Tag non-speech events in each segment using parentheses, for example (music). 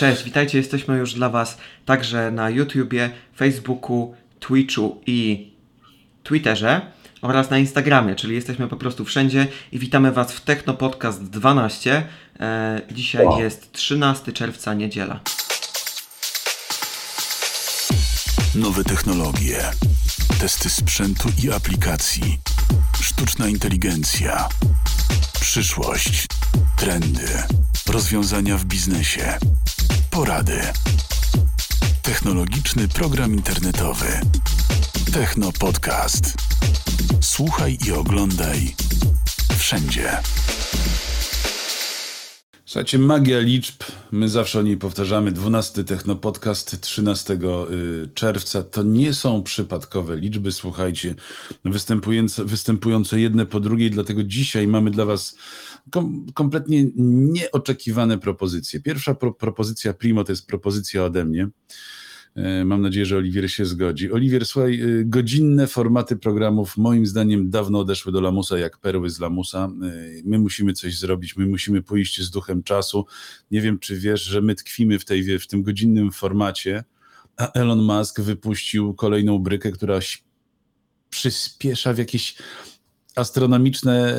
Cześć, witajcie, jesteśmy już dla Was także na YouTubie, Facebooku, Twitchu i Twitterze oraz na Instagramie, czyli jesteśmy po prostu wszędzie i witamy Was w Techno Podcast 12. E, dzisiaj jest 13 czerwca, niedziela. Nowe technologie, testy sprzętu i aplikacji, sztuczna inteligencja, przyszłość, trendy, rozwiązania w biznesie, porady. Technologiczny program internetowy. Techno Podcast. Słuchaj i oglądaj wszędzie. Słuchajcie, magia liczb, my zawsze o niej powtarzamy, 12 Technopodcast 13 y, czerwca, to nie są przypadkowe liczby, słuchajcie, występujące, występujące jedne po drugiej, dlatego dzisiaj mamy dla was kom, kompletnie nieoczekiwane propozycje. Pierwsza pro, propozycja Primo to jest propozycja ode mnie, Mam nadzieję, że Oliwier się zgodzi. Oliwier, słuchaj, e, godzinne formaty programów moim zdaniem dawno odeszły do lamusa jak perły z lamusa. E, My musimy coś zrobić, my musimy pójść z duchem czasu. Nie wiem, czy wiesz, że my tkwimy w, tej, w tym godzinnym formacie, a Elon Musk wypuścił kolejną brykę, która przyspiesza w jakieś astronomiczne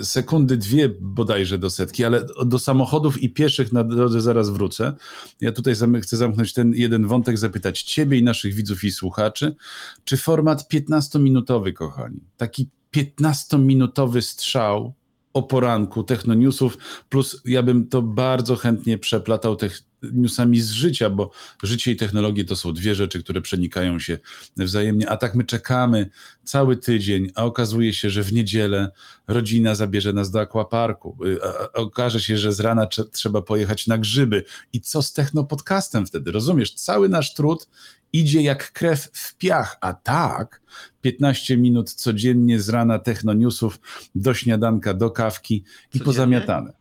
e, sekundy, dwie bodajże do setki, ale do samochodów i pieszych na drodze zaraz wrócę. Ja tutaj chcę zamknąć ten jeden wątek, zapytać Ciebie i naszych widzów i słuchaczy, czy format 15-minutowy, kochani, taki 15-minutowy strzał o poranku technoniusów, plus ja bym to bardzo chętnie przeplatał tych newsami z życia, bo życie i technologie to są dwie rzeczy, które przenikają się wzajemnie, a tak my czekamy cały tydzień, a okazuje się, że w niedzielę rodzina zabierze nas do aquaparku, y, okaże się, że z rana trze- trzeba pojechać na grzyby i co z technopodcastem wtedy, rozumiesz? Cały nasz trud idzie jak krew w piach, a tak 15 minut codziennie z rana technoniusów do śniadanka, do kawki i Codziennie? pozamiatane.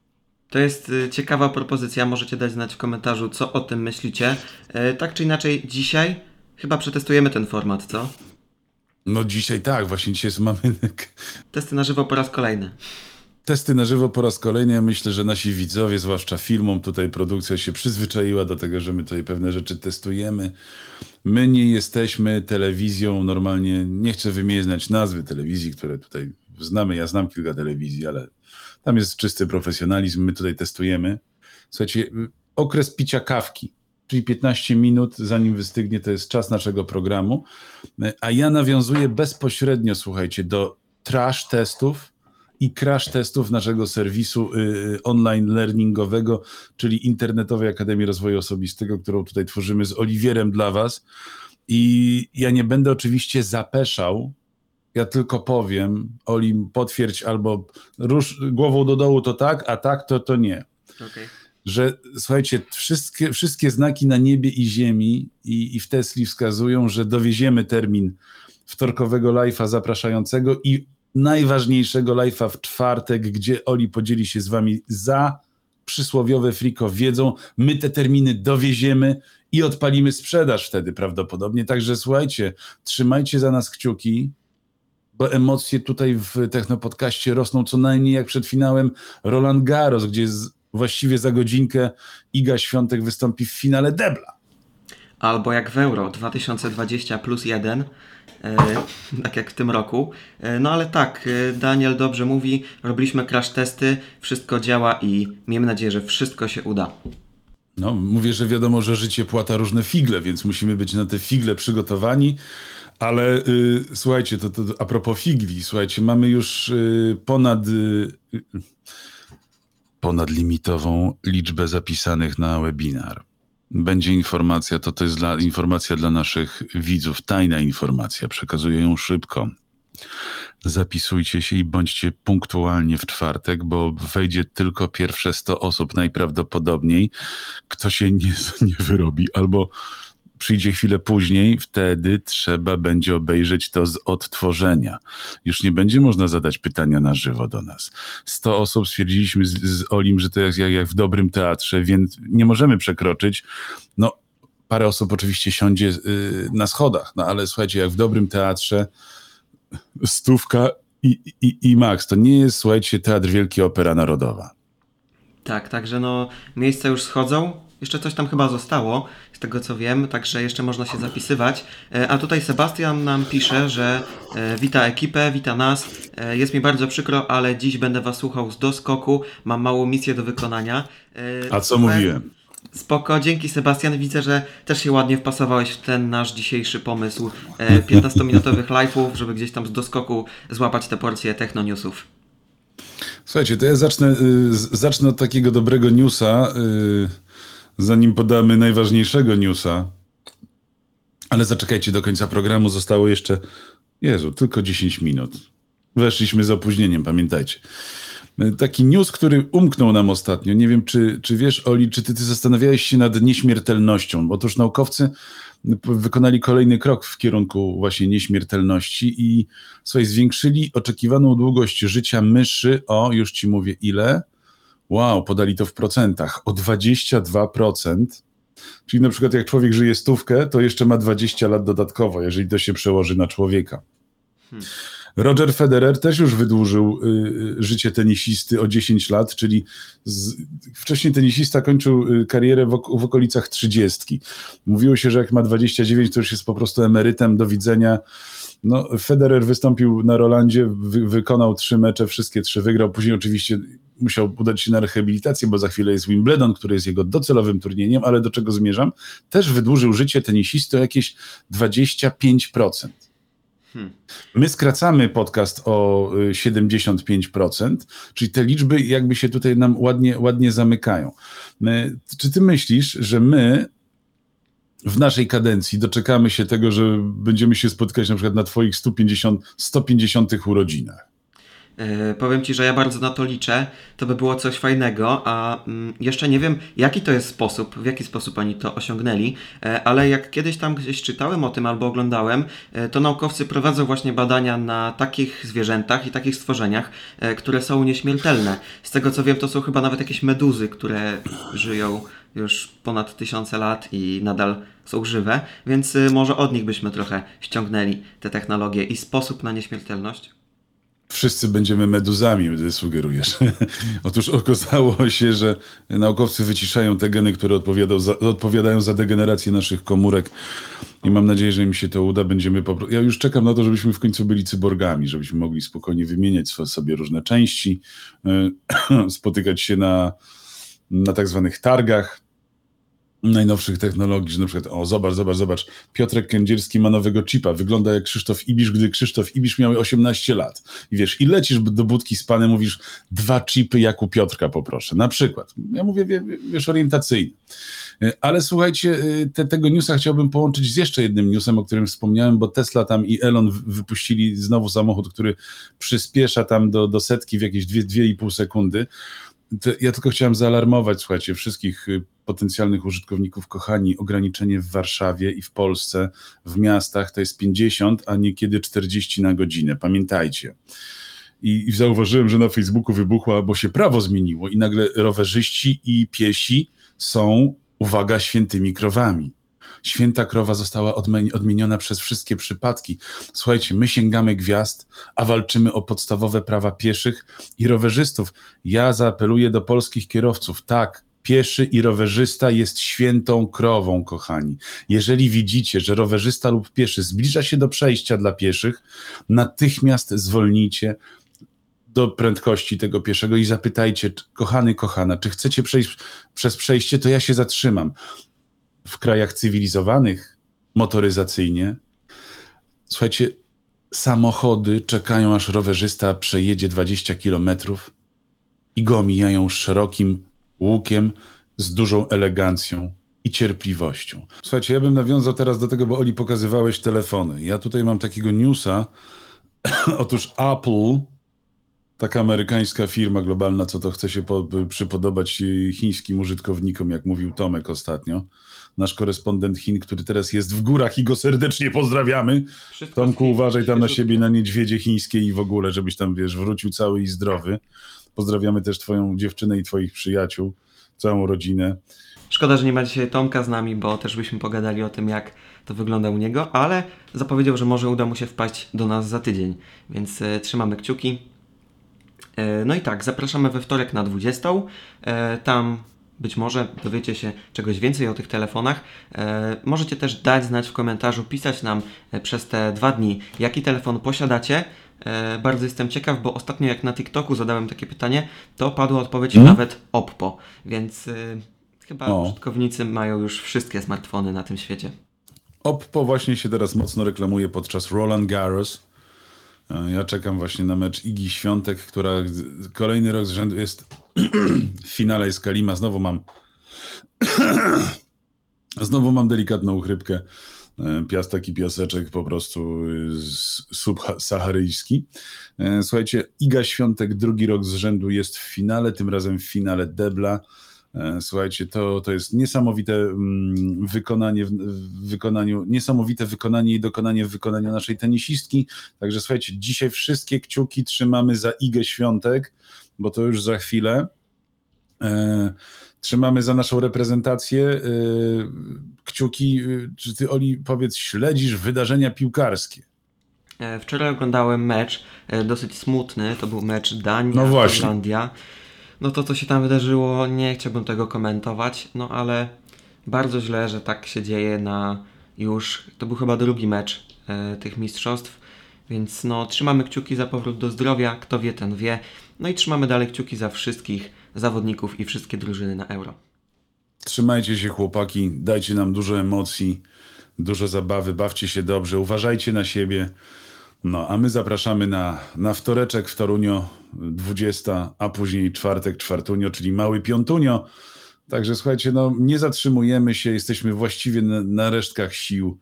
To jest y, ciekawa propozycja, możecie dać znać w komentarzu, co o tym myślicie. E, tak czy inaczej, dzisiaj chyba przetestujemy ten format, co? No dzisiaj tak, właśnie dzisiaj mamy (laughs) Testy na żywo po raz kolejny. testy na żywo po raz kolejny. Myślę, że nasi widzowie, zwłaszcza filmom, tutaj produkcja się przyzwyczaiła do tego, że my tutaj pewne rzeczy testujemy. My nie jesteśmy telewizją normalnie, nie chcę wymieniać nazwy telewizji, które tutaj znamy. Ja znam kilka telewizji, ale tam jest czysty profesjonalizm. My tutaj testujemy. Słuchajcie, okres picia kawki, czyli 15 minut, zanim wystygnie, to jest czas naszego programu. A ja nawiązuję bezpośrednio, słuchajcie, do trash testów i crash testów naszego serwisu y, online learningowego, czyli Internetowej Akademii Rozwoju Osobistego, którą tutaj tworzymy z Oliwierem dla Was. I ja nie będę oczywiście zapeszał, ja tylko powiem, Oli, potwierdź albo rusz głową do dołu to tak, a tak to to nie Okay. że słuchajcie, wszystkie, wszystkie znaki na niebie i ziemi i, i w Tesli wskazują, że dowieziemy termin wtorkowego live'a zapraszającego i najważniejszego live'a w czwartek, gdzie Oli podzieli się z wami za przysłowiowe friko wiedzą. My te terminy dowieziemy i odpalimy sprzedaż wtedy prawdopodobnie. Także słuchajcie, trzymajcie za nas kciuki, bo emocje tutaj w Technopodcaście rosną co najmniej jak przed finałem Roland Garros, gdzie właściwie za godzinkę Iga Świątek wystąpi w finale debla. Albo jak w Euro 2020 plus 1, e, tak jak w tym roku. E, no ale tak, e, Daniel dobrze mówi, robiliśmy crash testy, wszystko działa i miejmy nadzieję, że wszystko się uda. No, mówię, że wiadomo, że życie płata różne figle, więc musimy być na te figle przygotowani. Ale y, słuchajcie, to, to a propos figli, słuchajcie, mamy już y, ponad y, y, ponadlimitową liczbę zapisanych na webinar. Będzie informacja, to to jest dla, informacja dla naszych widzów, tajna informacja, przekazuję ją szybko. Zapisujcie się i bądźcie punktualnie w czwartek, bo wejdzie tylko pierwsze 100 osób najprawdopodobniej. Kto się nie, (laughs) nie wyrobi albo przyjdzie chwilę później, wtedy trzeba będzie obejrzeć to z odtworzenia. Już nie będzie można zadać pytania na żywo do nas. 100 osób stwierdziliśmy z, z Olim, że to jest jak, jak w dobrym teatrze, więc nie możemy przekroczyć. No, parę osób oczywiście siądzie y, na schodach, no ale słuchajcie, jak w dobrym teatrze stówka i, i, i max. To nie jest, słuchajcie, Teatr Wielki Opera Narodowa. Tak, także no miejsca już schodzą. Jeszcze coś tam chyba zostało, z tego co wiem, także jeszcze można się zapisywać. E, a tutaj Sebastian nam pisze, że e, wita ekipę, wita nas. E, jest mi bardzo przykro, ale dziś będę was słuchał z doskoku. Mam małą misję do wykonania. A co mówiłem? Spoko, dzięki Sebastian. Widzę, że też się ładnie wpasowałeś w ten nasz dzisiejszy pomysł (laughs) 15-minutowych live'ów, żeby gdzieś tam z doskoku złapać te porcje techno-newsów. Słuchajcie, to ja zacznę, zacznę od takiego dobrego newsa zanim podamy najważniejszego newsa, ale zaczekajcie do końca programu, zostało jeszcze, Jezu, tylko 10 minut. Weszliśmy z opóźnieniem, pamiętajcie. Taki news, który umknął nam ostatnio. Nie wiem, czy, czy wiesz, Oli, czy ty, ty zastanawiałeś się nad nieśmiertelnością? Otóż naukowcy wykonali kolejny krok w kierunku właśnie nieśmiertelności i słuchaj, zwiększyli oczekiwaną długość życia myszy o, już ci mówię ile, Wow, podali to w procentach. O 22%. Czyli na przykład jak człowiek żyje stówkę, to jeszcze ma 20 lat dodatkowo, jeżeli to się przełoży na człowieka. Hmm. Roger Federer też już wydłużył y, y życie tenisisty o 10 lat, czyli z, wcześniej tenisista kończył y, karierę w, w, okolicach 30. Mówiło się, że jak ma 29, to już jest po prostu emerytem, do widzenia. No, Federer wystąpił na Rolandzie, wy, wykonał trzy mecze, wszystkie trzy wygrał. Później oczywiście musiał udać się na rehabilitację, bo za chwilę jest Wimbledon, który jest jego docelowym turniejem, ale do czego zmierzam? Też wydłużył życie tenisisty o jakieś 25%. Hmm. My skracamy podcast o 75%, y, czyli te liczby jakby się tutaj nam ładnie, ładnie zamykają. My, czy ty myślisz, że my w naszej kadencji doczekamy się tego, że będziemy się spotykać na przykład na twoich 150, 150 urodzinach? Yy, powiem Ci, że ja bardzo na to liczę. To by było coś fajnego, a mm, jeszcze nie wiem, jaki to jest sposób, w jaki sposób oni to osiągnęli, yy, ale jak kiedyś tam gdzieś czytałem o tym albo oglądałem, yy, to naukowcy prowadzą właśnie badania na takich zwierzętach i takich stworzeniach, które są nieśmiertelne. Z tego co wiem, to są chyba nawet jakieś meduzy, które żyją już ponad tysiące lat i nadal są żywe, więc może od nich byśmy trochę ściągnęli te technologie i sposób na nieśmiertelność wszyscy będziemy meduzami, sugerujesz. (laughs) Otóż okazało się, że naukowcy wyciszają te geny, które za, odpowiadają za degenerację naszych komórek i mam nadzieję, że im się to uda. Będziemy po... Ja już czekam na to, żebyśmy w końcu byli cyborgami, żebyśmy mogli spokojnie wymieniać sobie różne części, (clears throat) spotykać się na, na tak zwanych targach, najnowszych technologii, że na przykład, o zobacz, zobacz, zobacz, Piotrek Kędzierski ma nowego chipa, wygląda jak Krzysztof Ibisz, gdy Krzysztof Ibisz miał 18 lat. I wiesz, i lecisz do budki z panem, mówisz, dwa chipy jak u Piotrka poproszę, na przykład. Ja mówię, wiesz, orientacyjnie. Ale słuchajcie, te, tego newsa chciałbym połączyć z jeszcze jednym newsem, o którym wspomniałem, bo Tesla tam i Elon wypuścili znowu samochód, który przyspiesza tam do, do setki w jakieś 2,5 sekundy. Ja tylko chciałem zaalarmować, słuchajcie, wszystkich y, potencjalnych użytkowników, kochani, ograniczenie w Warszawie i w Polsce, w miastach to jest 50, a niekiedy 40 na godzinę. Pamiętajcie. I, I zauważyłem, że na Facebooku wybuchła, bo się prawo zmieniło i nagle rowerzyści i piesi są, uwaga, świętymi krowami. Święta krowa została odmieniona przez wszystkie przypadki. Słuchajcie, my sięgamy gwiazd, a walczymy o podstawowe prawa pieszych i rowerzystów. Ja zaapeluję do polskich kierowców. Tak, pieszy i rowerzysta jest świętą krową, kochani. Jeżeli widzicie, że rowerzysta lub pieszy zbliża się do przejścia dla pieszych, natychmiast zwolnijcie do prędkości tego pieszego i zapytajcie, kochany, kochana, czy chcecie przejść przez przejście, to ja się zatrzymam w krajach cywilizowanych motoryzacyjnie, słuchajcie, samochody czekają, aż rowerzysta przejedzie 20 kilometrów i go omijają szerokim łukiem, z dużą elegancją i cierpliwością. Słuchajcie, ja bym nawiązał teraz do tego, bo Oli pokazywałeś telefony. Ja tutaj mam takiego newsa. (coughs) Otóż Apple, taka amerykańska firma globalna, co to chce się po, przypodobać chińskim użytkownikom, jak mówił Tomek ostatnio, nasz korespondent Chin, który teraz jest w górach i go serdecznie pozdrawiamy. Wszystko Tomku, uważaj tam na siebie, na niedźwiedzie chińskie i w ogóle, żebyś tam, wiesz, wrócił cały i zdrowy. Pozdrawiamy też twoją dziewczynę i twoich przyjaciół, całą rodzinę. Szkoda, że nie ma dzisiaj Tomka z nami, bo też byśmy pogadali o tym, jak to wygląda u niego, ale zapowiedział, że może uda mu się wpaść do nas za tydzień, więc e, trzymamy kciuki. E, no i tak, zapraszamy we wtorek na 20. E, tam być może dowiecie się czegoś więcej o tych telefonach. E, możecie też dać znać w komentarzu, pisać nam przez te dwa dni, jaki telefon posiadacie. E, bardzo jestem ciekaw, bo ostatnio jak na TikToku zadałem takie pytanie, to padła odpowiedź Mhm. nawet Oppo, więc e, chyba O. użytkownicy mają już wszystkie smartfony na tym świecie. Oppo właśnie się teraz mocno reklamuje podczas Roland Garros. Ja czekam właśnie na mecz Igi Świątek, która kolejny rok z rzędu jest (clears throat) w finale jest Kalima. Znowu mam (clears throat) znowu mam delikatną uchrybkę. E, Piastek i piaseczek po prostu subsaharyjski. E, Słuchajcie, Iga Świątek drugi rok z rzędu jest w finale, tym razem w finale Debla. E, Słuchajcie, to, to jest niesamowite mm, wykonanie w, wykonaniu, niesamowite wykonanie i dokonanie w wykonaniu naszej tenisistki. Także słuchajcie, dzisiaj wszystkie kciuki trzymamy za Igę Świątek, bo to już za chwilę. E, trzymamy za naszą reprezentację e, kciuki. Czy ty, Oli, powiedz, śledzisz wydarzenia piłkarskie? Wczoraj oglądałem mecz, dosyć smutny, to był mecz No Dania, właśnie. Irlandia. No to co się tam wydarzyło, nie chciałbym tego komentować, no ale bardzo źle, że tak się dzieje na już, to był chyba drugi mecz e, tych mistrzostw, więc no trzymamy kciuki za powrót do zdrowia, kto wie ten wie, no i trzymamy dalej kciuki za wszystkich zawodników i wszystkie drużyny na Euro. Trzymajcie się, chłopaki, dajcie nam dużo emocji, dużo zabawy, bawcie się dobrze, uważajcie na siebie. No, a my zapraszamy na, na wtoreczek w Torunio 20, a później czwartek, czwartunio, czyli mały piątunio. Także słuchajcie, no nie zatrzymujemy się, jesteśmy właściwie na, na resztkach sił,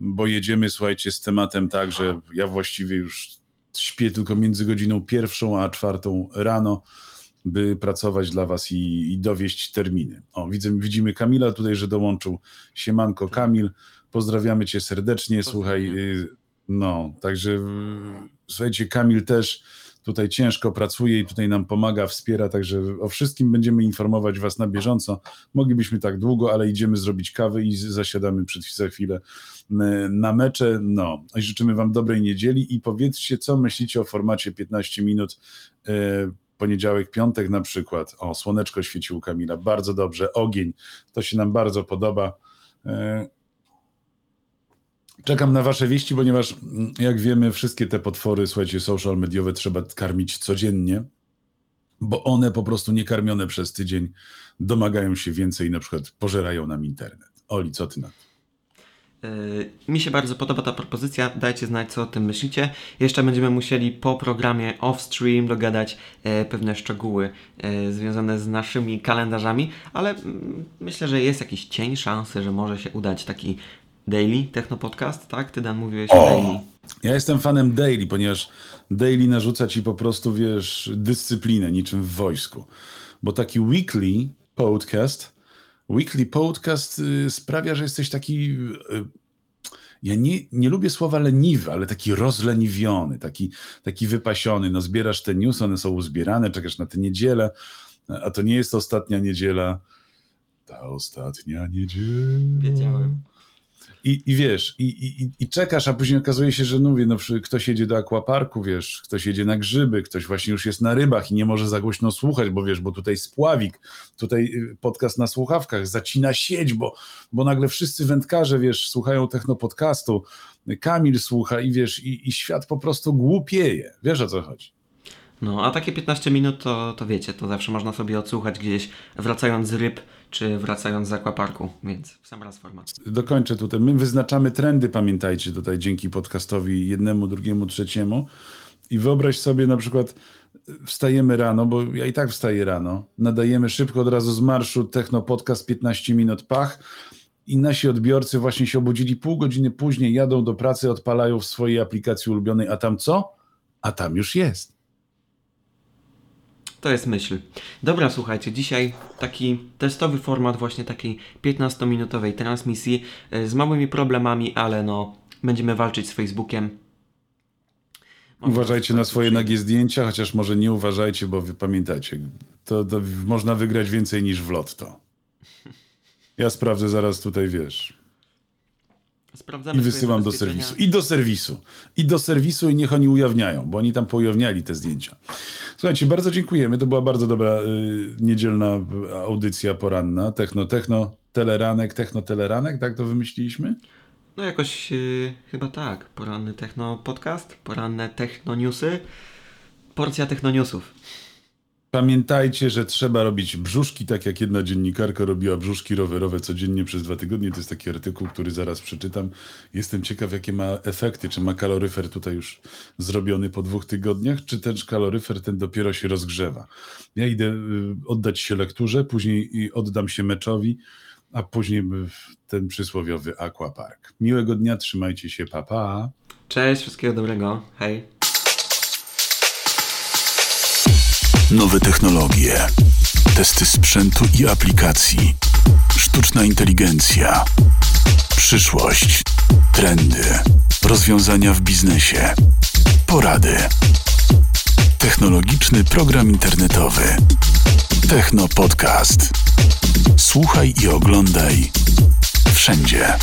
bo jedziemy, słuchajcie, z tematem tak, że ja właściwie już śpię tylko między godziną pierwszą a czwartą rano by pracować dla Was i, i dowieść terminy. O, widzę, widzimy Kamila tutaj, że dołączył. Siemanko Kamil, pozdrawiamy Cię serdecznie. Słuchaj, y, no, także słuchajcie, Kamil też tutaj ciężko pracuje i tutaj nam pomaga, wspiera, także o wszystkim będziemy informować Was na bieżąco. Moglibyśmy tak długo, ale idziemy zrobić kawę i zasiadamy przed za chwilę na mecze. No, i życzymy Wam dobrej niedzieli i powiedzcie, co myślicie o formacie 15 minut y, poniedziałek, piątek na przykład. O, słoneczko świeci u Kamila, bardzo dobrze. Ogień, to się nam bardzo podoba. E, Czekam na Wasze wieści, ponieważ mm, jak wiemy, wszystkie te potwory, słuchajcie, social mediowe trzeba karmić codziennie, bo one po prostu niekarmione przez tydzień domagają się więcej na przykład pożerają nam internet. Oli, co ty na to? Yy, Mi się bardzo podoba ta propozycja, dajcie znać co o tym myślicie. Jeszcze będziemy musieli po programie off-stream dogadać e, pewne szczegóły e, związane z naszymi kalendarzami, ale mm, myślę, że jest jakiś cień szansy, że może się udać taki daily techno podcast, tak? Ty Dan mówiłeś o, daily. Ja jestem fanem daily, ponieważ daily narzuca ci po prostu, wiesz, dyscyplinę, niczym w wojsku. Bo taki weekly podcast, weekly podcast y, sprawia, że jesteś taki. Y, ja nie, nie lubię słowa leniwy, ale taki rozleniwiony, taki, taki wypasiony. No zbierasz te news, one są uzbierane, czekasz na tę niedzielę, a to nie jest ostatnia niedziela. Ta ostatnia niedziela. Wiedziałem. I, I wiesz, i, i, i czekasz, a później okazuje się, że no, mówię, no, ktoś jedzie do akwaparku, wiesz, ktoś jedzie na grzyby, ktoś właśnie już jest na rybach i nie może za głośno słuchać, bo wiesz, bo tutaj spławik, tutaj y, podcast na słuchawkach, zacina sieć, bo, bo nagle wszyscy wędkarze, wiesz, słuchają technopodcastu, Kamil słucha i wiesz, i, i świat po prostu głupieje. Wiesz o co chodzi? No, a takie 15 minut to, to wiecie, to zawsze można sobie odsłuchać gdzieś wracając z ryb, czy wracając z aquaparku, więc w sam raz format. dokończę tutaj. My wyznaczamy trendy, pamiętajcie tutaj dzięki podcastowi jednemu, drugiemu, trzeciemu. I wyobraź sobie na przykład wstajemy rano, bo ja i tak wstaję rano, nadajemy szybko od razu z marszu Techno Podcast 15 minut pach i nasi odbiorcy właśnie się obudzili pół godziny później, jadą do pracy, odpalają w swojej aplikacji ulubionej, a tam co? A tam już jest. To jest myśl. Dobra, słuchajcie, dzisiaj taki testowy format właśnie takiej 15-minutowej transmisji e, z małymi problemami, ale no, będziemy walczyć z Facebookiem. Uważajcie na swoje nagie zdjęcia, chociaż może nie uważajcie, bo wy pamiętacie, to, to można wygrać więcej niż w lotto. Ja sprawdzę zaraz tutaj, wiesz. Sprawdzamy I wysyłam do serwisu. I do serwisu. I do serwisu i niech oni ujawniają, bo oni tam poujawniali te zdjęcia. Słuchajcie, bardzo dziękujemy. To była bardzo dobra y, niedzielna audycja poranna. Techno, techno, teleranek, techno, teleranek, tak to wymyśliliśmy? No jakoś yy, chyba tak. Poranny techno podcast, poranne techno newsy, porcja techno newsów. Pamiętajcie, że trzeba robić brzuszki, tak jak jedna dziennikarka robiła brzuszki rowerowe codziennie przez dwa tygodnie. To jest taki artykuł, który zaraz przeczytam. Jestem ciekaw, jakie ma efekty. Czy ma kaloryfer tutaj już zrobiony po dwóch tygodniach, czy ten kaloryfer ten dopiero się rozgrzewa. Ja idę y, oddać się lekturze, później oddam się meczowi, a później ten przysłowiowy aquapark. Miłego dnia, trzymajcie się, papa. Pa. Cześć, wszystkiego dobrego. Hej. Nowe technologie, testy sprzętu i aplikacji, sztuczna inteligencja, przyszłość, trendy, rozwiązania w biznesie, porady. Technologiczny program internetowy. Techno Podcast. Słuchaj i oglądaj wszędzie.